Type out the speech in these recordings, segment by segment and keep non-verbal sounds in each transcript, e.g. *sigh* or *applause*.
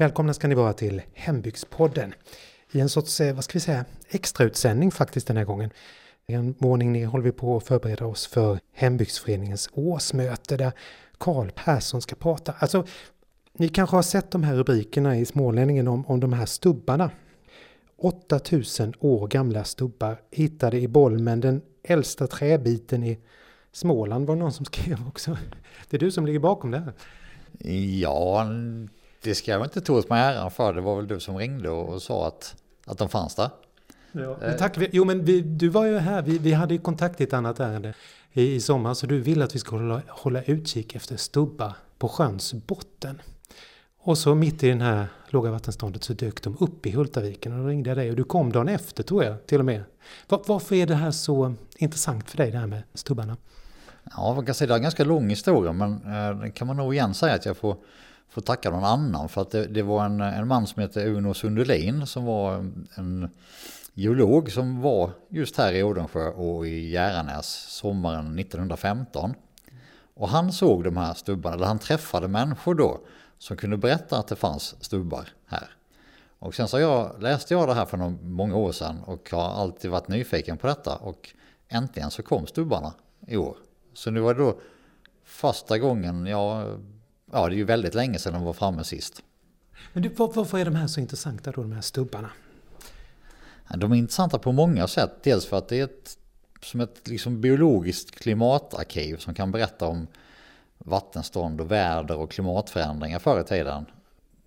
Välkomna ska ni vara till Hembygdspodden. I en sorts, eh, vad ska vi säga, extrautsändning faktiskt den här gången. En våning ner håller vi på att förbereda oss för Hembygdsföreningens årsmöte där Karl Persson ska prata. Alltså, ni kanske har sett de här rubrikerna i Smålänningen om, om de här stubbarna. 8000 år gamla stubbar hittade i Bolmen, den äldsta träbiten i Småland var någon som skrev också. Det är du som ligger bakom det här. Ja, det ska jag inte ta åt mig äran för. Det var väl du som ringde och sa att, att de fanns där. Ja, men tack. Jo, men vi, du var ju här. Vi, vi hade ju kontakt i ett annat ärende i, i sommar. Så du ville att vi skulle hålla, hålla utkik efter stubbar på sjöns botten. Och så mitt i den här låga vattenståndet så dök de upp i Hultaviken och då ringde jag dig och du kom dagen efter tror jag till och med. Var, varför är det här så intressant för dig det här med stubbarna? Ja, man kan säga det är en ganska lång historia men eh, kan man nog igen säga att jag får, får tacka någon annan för att det, det var en, en man som heter Uno Sundelin som var en geolog som var just här i Odensjö och i Järanäs sommaren 1915. Och han såg de här stubbarna, eller han träffade människor då som kunde berätta att det fanns stubbar här. Och sen så jag, läste jag det här för många år sedan och har alltid varit nyfiken på detta och äntligen så kom stubbarna i år. Så nu var det då första gången, jag ja det är ju väldigt länge sedan de var framme sist. Men du, varför är de här så intressanta då, de här stubbarna? De är intressanta på många sätt. Dels för att det är ett, som ett liksom biologiskt klimatarkiv som kan berätta om vattenstånd och väder och klimatförändringar förr i tiden.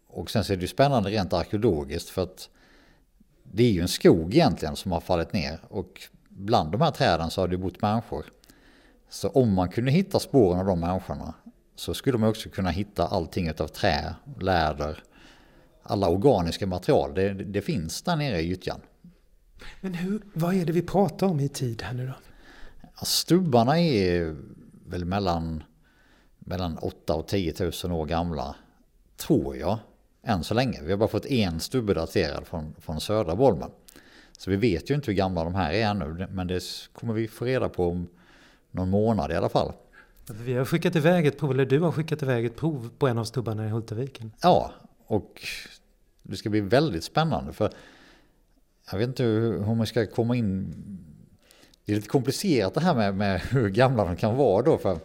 Och sen så är det ju spännande rent arkeologiskt för att det är ju en skog egentligen som har fallit ner och bland de här träden så har det bott människor. Så om man kunde hitta spåren av de människorna så skulle man också kunna hitta allting av trä, läder, alla organiska material. Det, det finns där nere i gyttjan. Men hur, vad är det vi pratar om i tid här nu då? Stubbarna är väl mellan, mellan 8 och 10 000 år gamla, tror jag, än så länge. Vi har bara fått en stubbe daterad från, från södra Bolmen. Så vi vet ju inte hur gamla de här är ännu, men det kommer vi få reda på om någon månad i alla fall. Vi har skickat iväg ett prov, eller du har skickat iväg ett prov på en av stubbarna i Hultaviken. Ja, och det ska bli väldigt spännande för jag vet inte hur man ska komma in. Det är lite komplicerat det här med, med hur gamla de kan vara då. För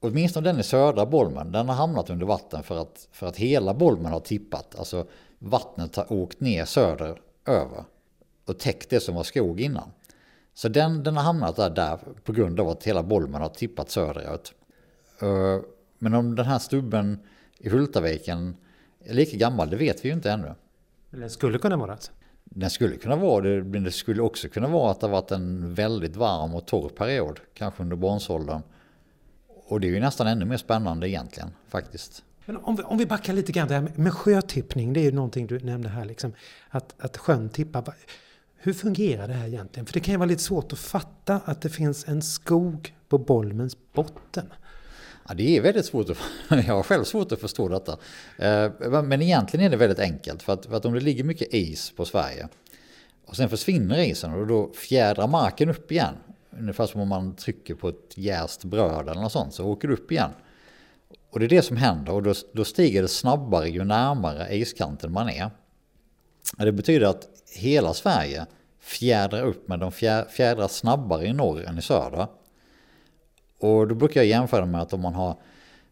åtminstone den i södra Bolmen, den har hamnat under vatten för att, för att hela Bolmen har tippat. Alltså vattnet har åkt ner söder över och täckt det som var skog innan. Så den, den har hamnat där, där på grund av att hela Bolmen har tippat söderut. Eh, men om den här stubben i Hultaviken är lika gammal, det vet vi ju inte ännu. Den skulle kunna vara alltså. Den skulle kunna vara det, men det skulle också kunna vara att det varit en väldigt varm och torr period, kanske under bronsåldern. Och det är ju nästan ännu mer spännande egentligen, faktiskt. Men om vi, om vi backar lite grann, det här med sjötippning, det är ju någonting du nämnde här, liksom, att, att sjön tippar. Hur fungerar det här egentligen? För det kan ju vara lite svårt att fatta att det finns en skog på Bolmens botten. Ja, det är väldigt svårt att, *laughs* jag har själv svårt att förstå detta. Eh, men egentligen är det väldigt enkelt. För att, för att om det ligger mycket is på Sverige och sen försvinner isen och då fjädrar marken upp igen. Ungefär som om man trycker på ett jäst bröd eller något sånt så åker det upp igen. Och det är det som händer och då, då stiger det snabbare ju närmare iskanten man är. Det betyder att hela Sverige fjädrar upp men de fjädrar snabbare i norr än i söder. Och då brukar jag jämföra med att om man har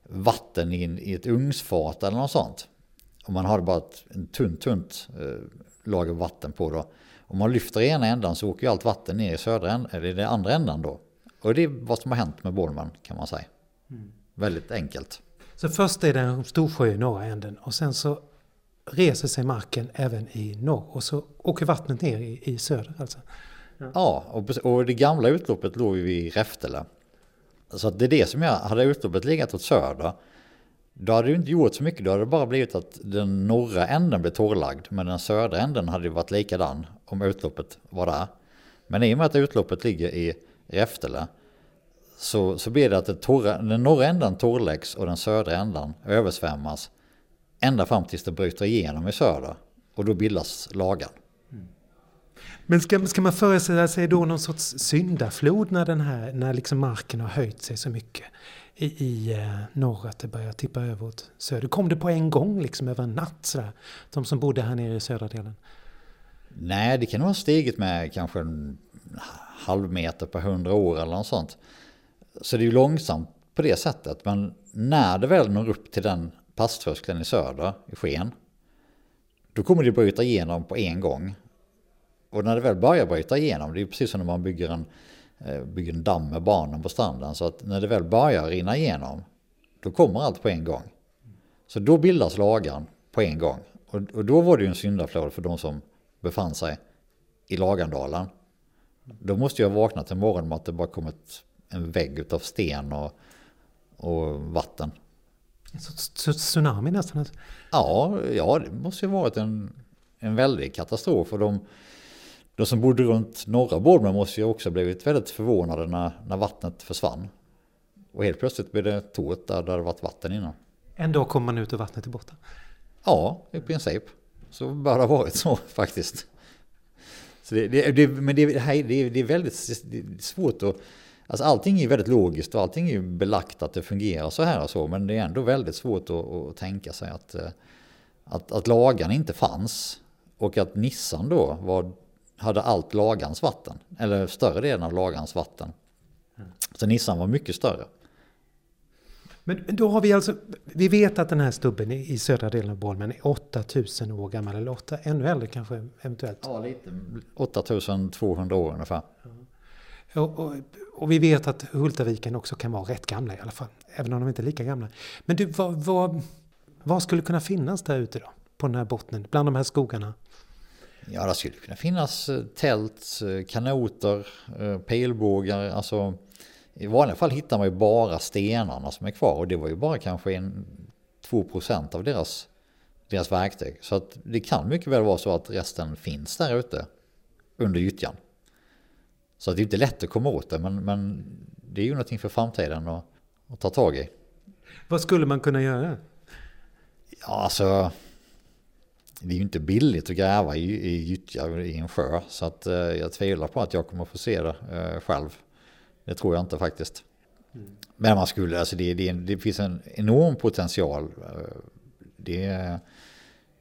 vatten i, i ett ugnsfat eller något sånt. Om man har bara ett tunt, tunt eh, lager vatten på då. Om man lyfter i ena ändan så åker ju allt vatten ner i södra ändan, eller i den andra ändan då. Och det är vad som har hänt med Bolman kan man säga. Mm. Väldigt enkelt. Så först är det en stor sjö i norra änden och sen så reser sig marken även i norr och så åker vattnet ner i, i söder alltså? Ja, ja och, och det gamla utloppet låg ju vid Räftele. Så att det är det som jag, hade utloppet legat åt söder, då hade det inte gjort så mycket. Då hade det bara blivit att den norra änden blev torrlagd, men den södra änden hade ju varit likadan om utloppet var där. Men i och med att utloppet ligger i Räftele så, så blir det att det torra, den norra änden torrläggs och den södra änden översvämmas ända fram tills det bryter igenom i söder. Och då bildas lagan. Men ska, ska man föreställa sig då någon sorts syndaflod när, den här, när liksom marken har höjt sig så mycket? i, i eh, norr att det börjar tippa över åt söder? Kom det på en gång liksom över en natt sådär? De som bodde här nere i södra delen? Nej, det kan nog ha stigit med kanske en halv meter per hundra år eller något sånt. Så det är ju långsamt på det sättet. Men när det väl når upp till den pasströskeln i söder, i sken, då kommer det bryta igenom på en gång. Och när det väl börjar bryta igenom, det är precis som när man bygger en, eh, bygger en damm med barnen på stranden. Så att när det väl börjar rinna igenom, då kommer allt på en gång. Så då bildas lagan på en gång. Och, och då var det ju en syndaflod för de som befann sig i Lagandalen. Då måste jag vakna till morgonen med att det bara kommit en vägg av sten och, och vatten. En sorts tsunami nästan? Ja, ja, det måste ju varit en, en väldig katastrof. Och de, de som bodde runt norra Bournemouth måste ju också blivit väldigt förvånade när, när vattnet försvann. Och helt plötsligt blev det tomt där, där det varit vatten innan. En dag kommer man ut och vattnet är borta? Ja, i princip. Så bör det ha varit så *laughs* faktiskt. Så det, det, det, men det, det, det är väldigt svårt att... Alltså allting är väldigt logiskt och allting är belagt att det fungerar så här och så. Men det är ändå väldigt svårt att, att tänka sig att, eh, att, att lagan inte fanns. Och att Nissan då var, hade allt lagans vatten. Eller större delen av lagans vatten. Så Nissan var mycket större. Men, då har vi alltså, vi vet att den här stubben i, i södra delen av Bolmen är 8000 år gammal, eller 8, ännu äldre kanske eventuellt? Ja, lite. 8200 år ungefär. Ja. Och, och, och, vi vet att Hultaviken också kan vara rätt gamla i alla fall, även om de inte är lika gamla. Men du, vad, vad, vad skulle kunna finnas där ute då, på den här bottnen, bland de här skogarna? Ja, det skulle kunna finnas eh, tält, eh, kanoter, eh, pilbågar, alltså i vanliga fall hittar man ju bara stenarna som är kvar och det var ju bara kanske en 2% av deras, deras verktyg. Så att det kan mycket väl vara så att resten finns där ute under gyttjan. Så det är inte lätt att komma åt det men, men det är ju någonting för framtiden att, att ta tag i. Vad skulle man kunna göra? Ja, alltså det är ju inte billigt att gräva i, i gyttja i en sjö. Så att, eh, jag tvivlar på att jag kommer få se det eh, själv. Det tror jag inte faktiskt. Mm. Men man skulle, alltså det, det, det, finns en enorm potential. Det,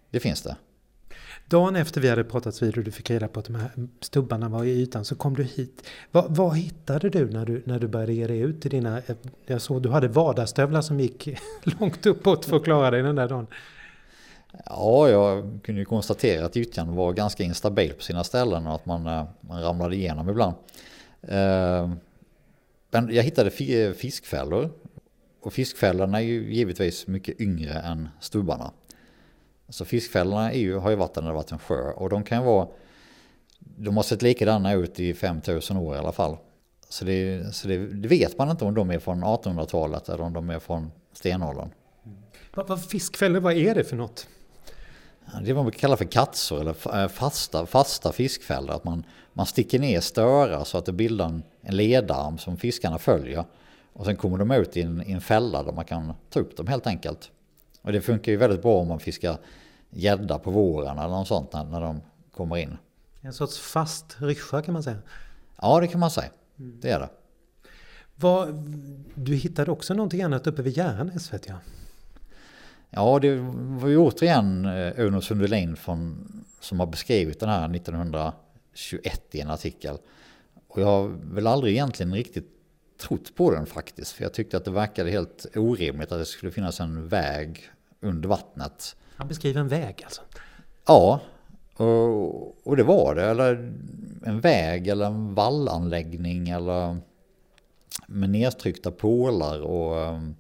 det finns det. Dagen efter vi hade pratat vid och du fick reda på att de här stubbarna var i ytan så kom du hit. Vad, vad hittade du när, du när du började ge dig ut till dina... Eh, jag såg du hade vardagsstövlar som gick *laughs* långt uppåt för att klara dig den där dagen. Ja, jag kunde ju konstatera att gyttjan var ganska instabil på sina ställen och att man, eh, man ramlade igenom ibland. Eh, men jag hittade fiskfällor. Och fiskfällorna är ju givetvis mycket yngre än stubbarna. Så fiskfällorna är ju, har ju varit där det varit en sjö. Och de kan vara... De har sett likadana ut i 5000 år i alla fall. Så, det, så det, det vet man inte om de är från 1800-talet eller om de är från stenåldern. Vad, vad fiskfällor, vad är det för något? Det är vad man kallar för katsor eller fasta, fasta fiskfällor. Att man, man sticker ner störa så att det bildar en, en ledarm som fiskarna följer. Och sen kommer de ut i en, i en fälla där man kan ta upp dem helt enkelt. Och det funkar ju väldigt bra om man fiskar gädda på våren eller något sånt när, när de kommer in. En sorts fast ryscha kan man säga. Ja, det kan man säga. Det är det. Vad, du hittade också någonting annat uppe vid Järnäs vet jag. Ja, det var ju återigen eh, Uno Sundelin från, som har beskrivit den här 1921 i en artikel. Och jag har väl aldrig egentligen riktigt trott på den faktiskt. För jag tyckte att det verkade helt orimligt att det skulle finnas en väg under vattnet. Han beskriver en väg alltså? Ja, och, och det var det. Eller en väg eller en vallanläggning eller med nedtryckta pålar och ehm,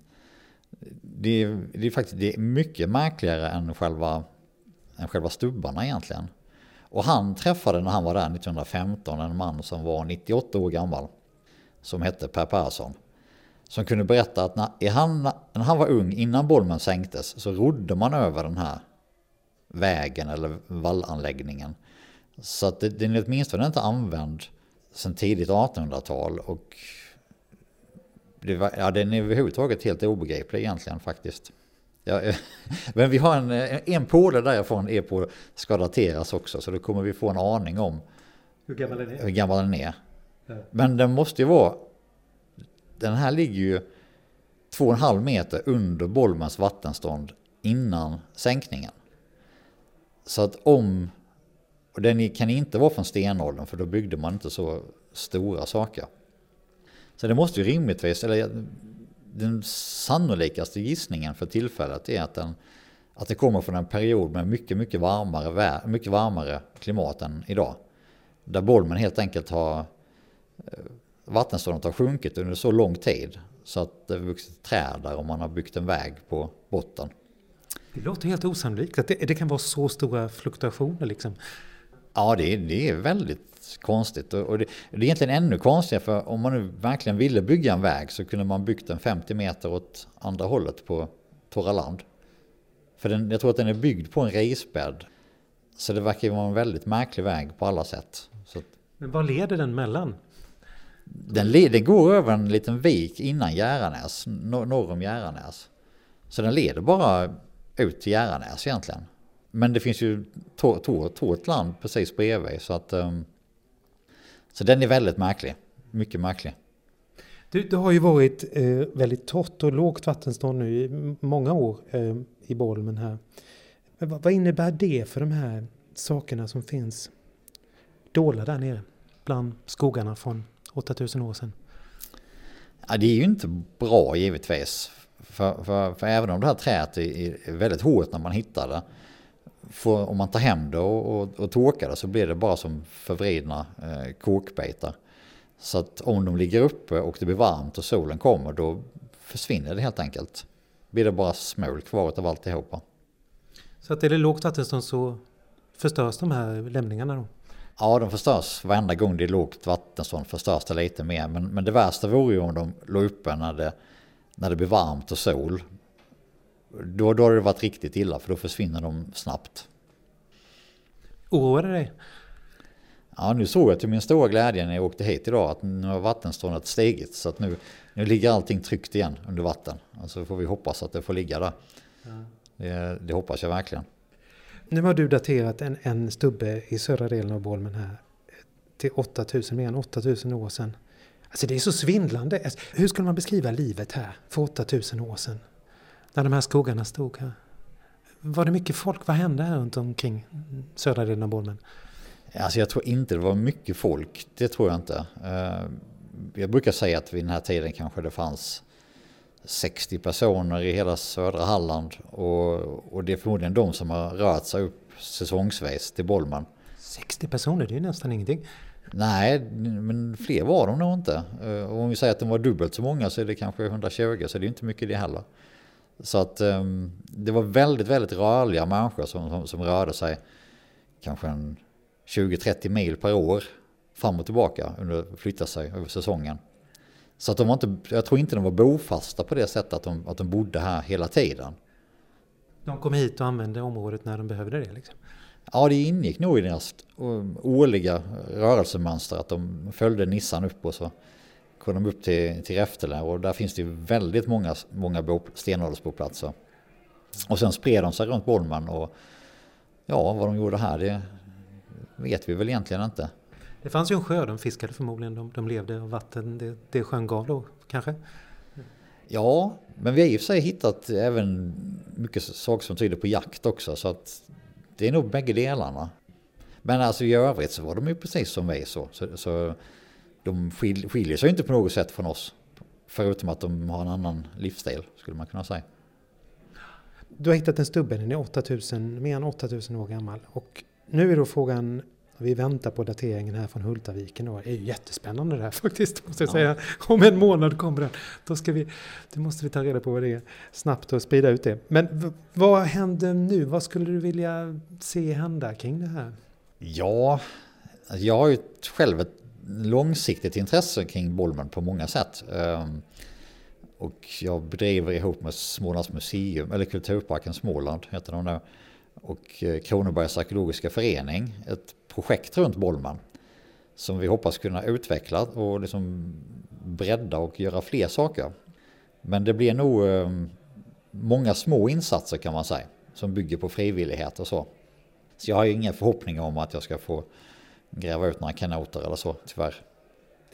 det är, det är faktiskt det är mycket märkligare än själva, än själva stubbarna egentligen. Och han träffade när han var där 1915 en man som var 98 år gammal. Som hette Per Persson. Som kunde berätta att när han, när han var ung innan Bolmen sänktes så rodde man över den här vägen eller vallanläggningen. Så att det, den är åtminstone inte använd sedan tidigt 1800-tal och det var, ja, den är överhuvudtaget helt obegriplig egentligen faktiskt. Ja, *laughs* men vi har en, en påle därifrån är på, ska dateras också så då kommer vi få en aning om hur gammal den är. Hur gammal den är. Men den måste ju vara, den här ligger ju 2,5 meter under Bolmens vattenstånd innan sänkningen. Så att om, och den kan inte vara från stenåldern för då byggde man inte så stora saker. Så det måste ju rimligtvis, eller den sannolikaste gissningen för tillfället är att, den, att det kommer från en period med mycket, mycket varmare, mycket varmare klimat än idag. Där Bolmen helt enkelt har, vattenståndet har sjunkit under så lång tid så att det har vuxit träd där och man har byggt en väg på botten. Det låter helt osannolikt att det, det kan vara så stora fluktuationer liksom. Ja, det är, det är väldigt konstigt. Och det, det är egentligen ännu konstigare för om man nu verkligen ville bygga en väg så kunde man byggt den 50 meter åt andra hållet på torra land. För den, jag tror att den är byggd på en risbädd. Så det verkar ju vara en väldigt märklig väg på alla sätt. Så Men vad leder den mellan? Den, den går över en liten vik innan Järanäs, norr om Järanäs. Så den leder bara ut till Järanäs egentligen. Men det finns ju Tårtland precis bredvid så att... Um, så den är väldigt märklig. Mycket märklig. Du, det har ju varit eh, väldigt torrt och lågt vattenstånd nu i många år eh, i Bolmen här. Men vad, vad innebär det för de här sakerna som finns dolda där nere bland skogarna från 8000 år sedan? Ja, det är ju inte bra givetvis. För, för, för även om det här träet är, väldigt hårt när man hittar det. Om man tar hem det och, och, och torkar det så blir det bara som förvridna eh, kåkbitar. Så att om de ligger uppe och det blir varmt och solen kommer då försvinner det helt enkelt. Blir det bara smolk kvar av alltihopa. Så att är det lågt vattenstånd så förstörs de här lämningarna då? Ja, de förstörs varenda gång det är lågt vattenstånd förstörs det lite mer. Men, men det värsta vore ju om de låg uppe när det, när det blir varmt och sol. Då, då har det varit riktigt illa för då försvinner de snabbt. Oroar det dig? Ja, nu såg jag till min stora glädje när jag åkte hit idag att nu har vattenståndet stigit. Så att nu, nu ligger allting tryckt igen under vatten. Alltså får vi hoppas att det får ligga där. Ja. Det, det hoppas jag verkligen. Nu har du daterat en, en stubbe i södra delen av Bolmen här eh, till 8000, mer än 8000 år sedan. Alltså det är så svindlande. Alltså, hur skulle man beskriva livet här för 8000 år sedan? När de här skogarna stod här. Var det mycket folk? Vad hände här runt omkring södra delen av Bolmen? Alltså jag tror inte det var mycket folk. Det tror jag inte. Eh, jag brukar säga att vid den här tiden kanske det fanns 60 personer i hela södra Halland och, och det är förmodligen de som har rört sig upp säsongsvis till Bollman. 60 personer, det är nästan ingenting. Nej, men fler var de nog inte. Eh, och om vi säger att de var dubbelt så många så är det kanske 120, så det är inte mycket det heller. Så att um, det var väldigt, väldigt rörliga människor som, som, som rörde sig kanske en 20-30 mil per år fram och tillbaka under flytta sig över säsongen. Så att de var inte, jag tror inte de var bofasta på det sättet att de, att de bodde här hela tiden. De kom hit och använde området när de behövde det? Liksom. Ja, det ingick nog i deras årliga rörelsemönster att de följde Nissan upp och så kom de upp till, till Räftele och där finns det väldigt många, många bo, stenåldersboplatser. Och sen spred de sig runt Bollman och ja, vad de gjorde här det vet vi väl egentligen inte. Det fanns ju en sjö, de fiskade förmodligen, de, de levde av vatten, det, det sjön gav då kanske? Ja, men vi har i och för sig hittat även mycket saker som tyder på jakt också så att det är nog bägge delarna. Men alltså i övrigt så var de ju precis som vi så. så, så de skil, skiljer sig inte på något sätt från oss. Förutom att de har en annan livsstil skulle man kunna säga. Du har hittat en stubbe, den är 8000, mer än 8000 år gammal. Och nu är då frågan vi väntar på dateringen här från Hultaviken. Det är ju jättespännande det här *laughs* faktiskt. Måste jag ja. säga. Om en månad kommer den. Då, ska vi, då måste vi ta reda på vad det är snabbt och sprida ut det. Men vad händer nu? Vad skulle du vilja se hända kring det här? Ja, alltså jag har ju själv ett långsiktigt intresse kring Bolmen på många sätt. Ehm, och jag bedriver ihop med Smålands museum, eller Kulturparken Småland heter de nu, och eh, Kronobergs arkeologiska förening ett projekt runt Bollman som vi hoppas kunna utveckla och liksom bredda och göra fler saker. Men det blir nog ehm, många små insatser kan man säga som bygger på frivillighet och så. Så jag har inga förhoppningar om att jag ska få gräva ut några kanoter eller så, tyvärr.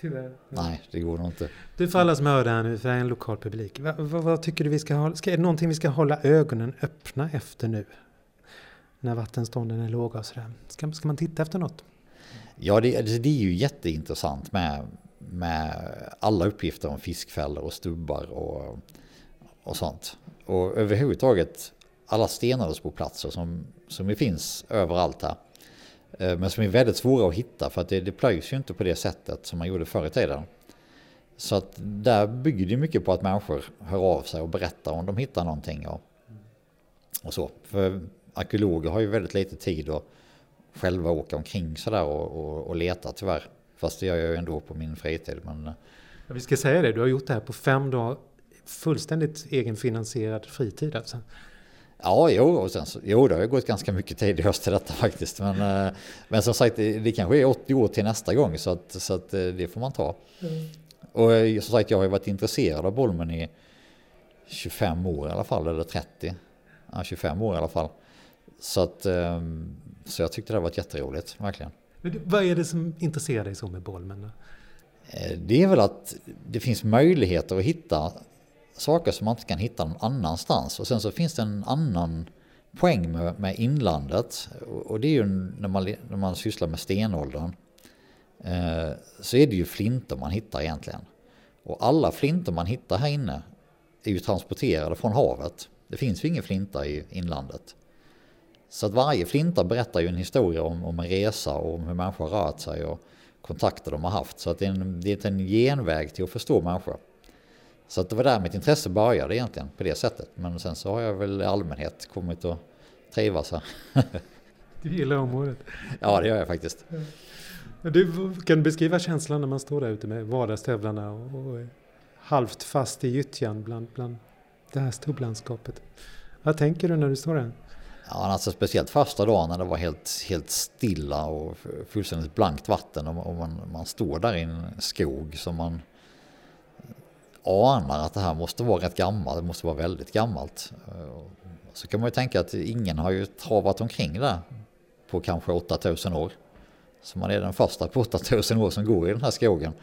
Tyvärr. Nej, det går nog inte. Du för alla som hör det här nu, för det är en lokal publik. Vad, vad, vad tycker du vi ska ha? Ska, är det någonting vi ska hålla ögonen öppna efter nu? När vattenstånden är låga och sådär. Ska, ska man titta efter något? Ja, det, det är ju jätteintressant med, med alla uppgifter om fiskfällor och stubbar och, och sånt. Och överhuvudtaget alla stenåldersboplatser som, som finns överallt här. Eh, men som är väldigt svåra att hitta för att det, det plöjs ju inte på det sättet som man gjorde förr i tiden. Så att där bygger det mycket på att människor hör av sig och berättar om de hittar någonting. Och, och så. För arkeologer har ju väldigt lite tid att själva åka omkring sådär och, och, och leta tyvärr. Fast det gör jag ju ändå på min fritid. Men... Ja, vi ska säga det, du har gjort det här på fem dagar. Fullständigt egenfinansierad fritid alltså. Ja, jo, och sen så, jo, det har ju gått ganska mycket tid i höst till detta *laughs* faktiskt. Men, eh, men som sagt, det, det kanske är 80 år till nästa gång så att, så att eh, det får man ta. Mm. Och eh, som sagt, jag har ju varit intresserad av Bolmen i 25 år i alla fall, eller 30. Ja, 25 år i alla fall. Så, att, så jag tyckte det var jätteroligt, verkligen. Men vad är det som intresserar dig så med Bolmen? Det är väl att det finns möjligheter att hitta saker som man inte kan hitta någon annanstans. Och sen så finns det en annan poäng med, med inlandet. Och det är ju när man, när man sysslar med stenåldern. Eh, så är det ju flinter man hittar egentligen. Och alla flinter man hittar här inne är ju transporterade från havet. Det finns ju ingen flinta i inlandet. Så att varje flinta berättar ju en historia om, om en resa och om hur människor har rört sig och kontakter de har haft. Så att det är, en, det är en genväg till att förstå människor. Så att det var där mitt intresse började egentligen på det sättet. Men sen så har jag väl i allmänhet kommit att trivas här. *laughs* du gillar området? Ja, det gör jag faktiskt. Du, kan du beskriva känslan när man står där ute med vardagstövlarna och, och halvt fast i gyttjan bland, bland det här stubblandskapet? Vad tänker du när du står där? Ja, alltså speciellt första dagen när det var helt, helt stilla och fullständigt blankt vatten och man, man står där i en skog som man anar att det här måste vara rätt gammalt, det måste vara väldigt gammalt. Eh, så kan man ju tänka att ingen har ju travat omkring där på kanske 8000 år. Så man är den första på 8000 år som går i den här skogen.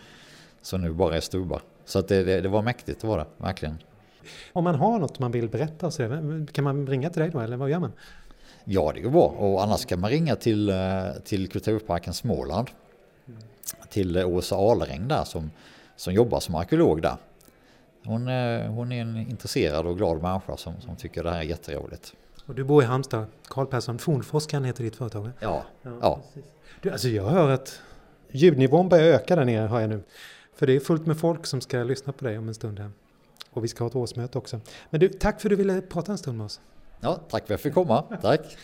Som nu bara är stubbar. Så att det, det, det var mäktigt, det var det, verkligen. Om man har något man vill berätta, så kan man ringa till dig då, eller vad gör man? Ja, det går bra. Och annars kan man ringa till, eh, till Kulturparken Småland. Till Åsa Alring där som, som jobbar som arkeolog där. Hon, hon är en intresserad och glad människa som, som tycker det här är jätteroligt. Och du bor i Halmstad, Karl Persson, Fornforskan heter ditt företag? Ja. ja, ja. Du, alltså jag hör att ljudnivån börjar öka där nere har jag nu. För det är fullt med folk som ska lyssna på dig om en stund här. Och vi ska ha ett årsmöte också. Men du, tack för att du ville prata en stund med oss. Ja, tack för att jag fick komma. Tack.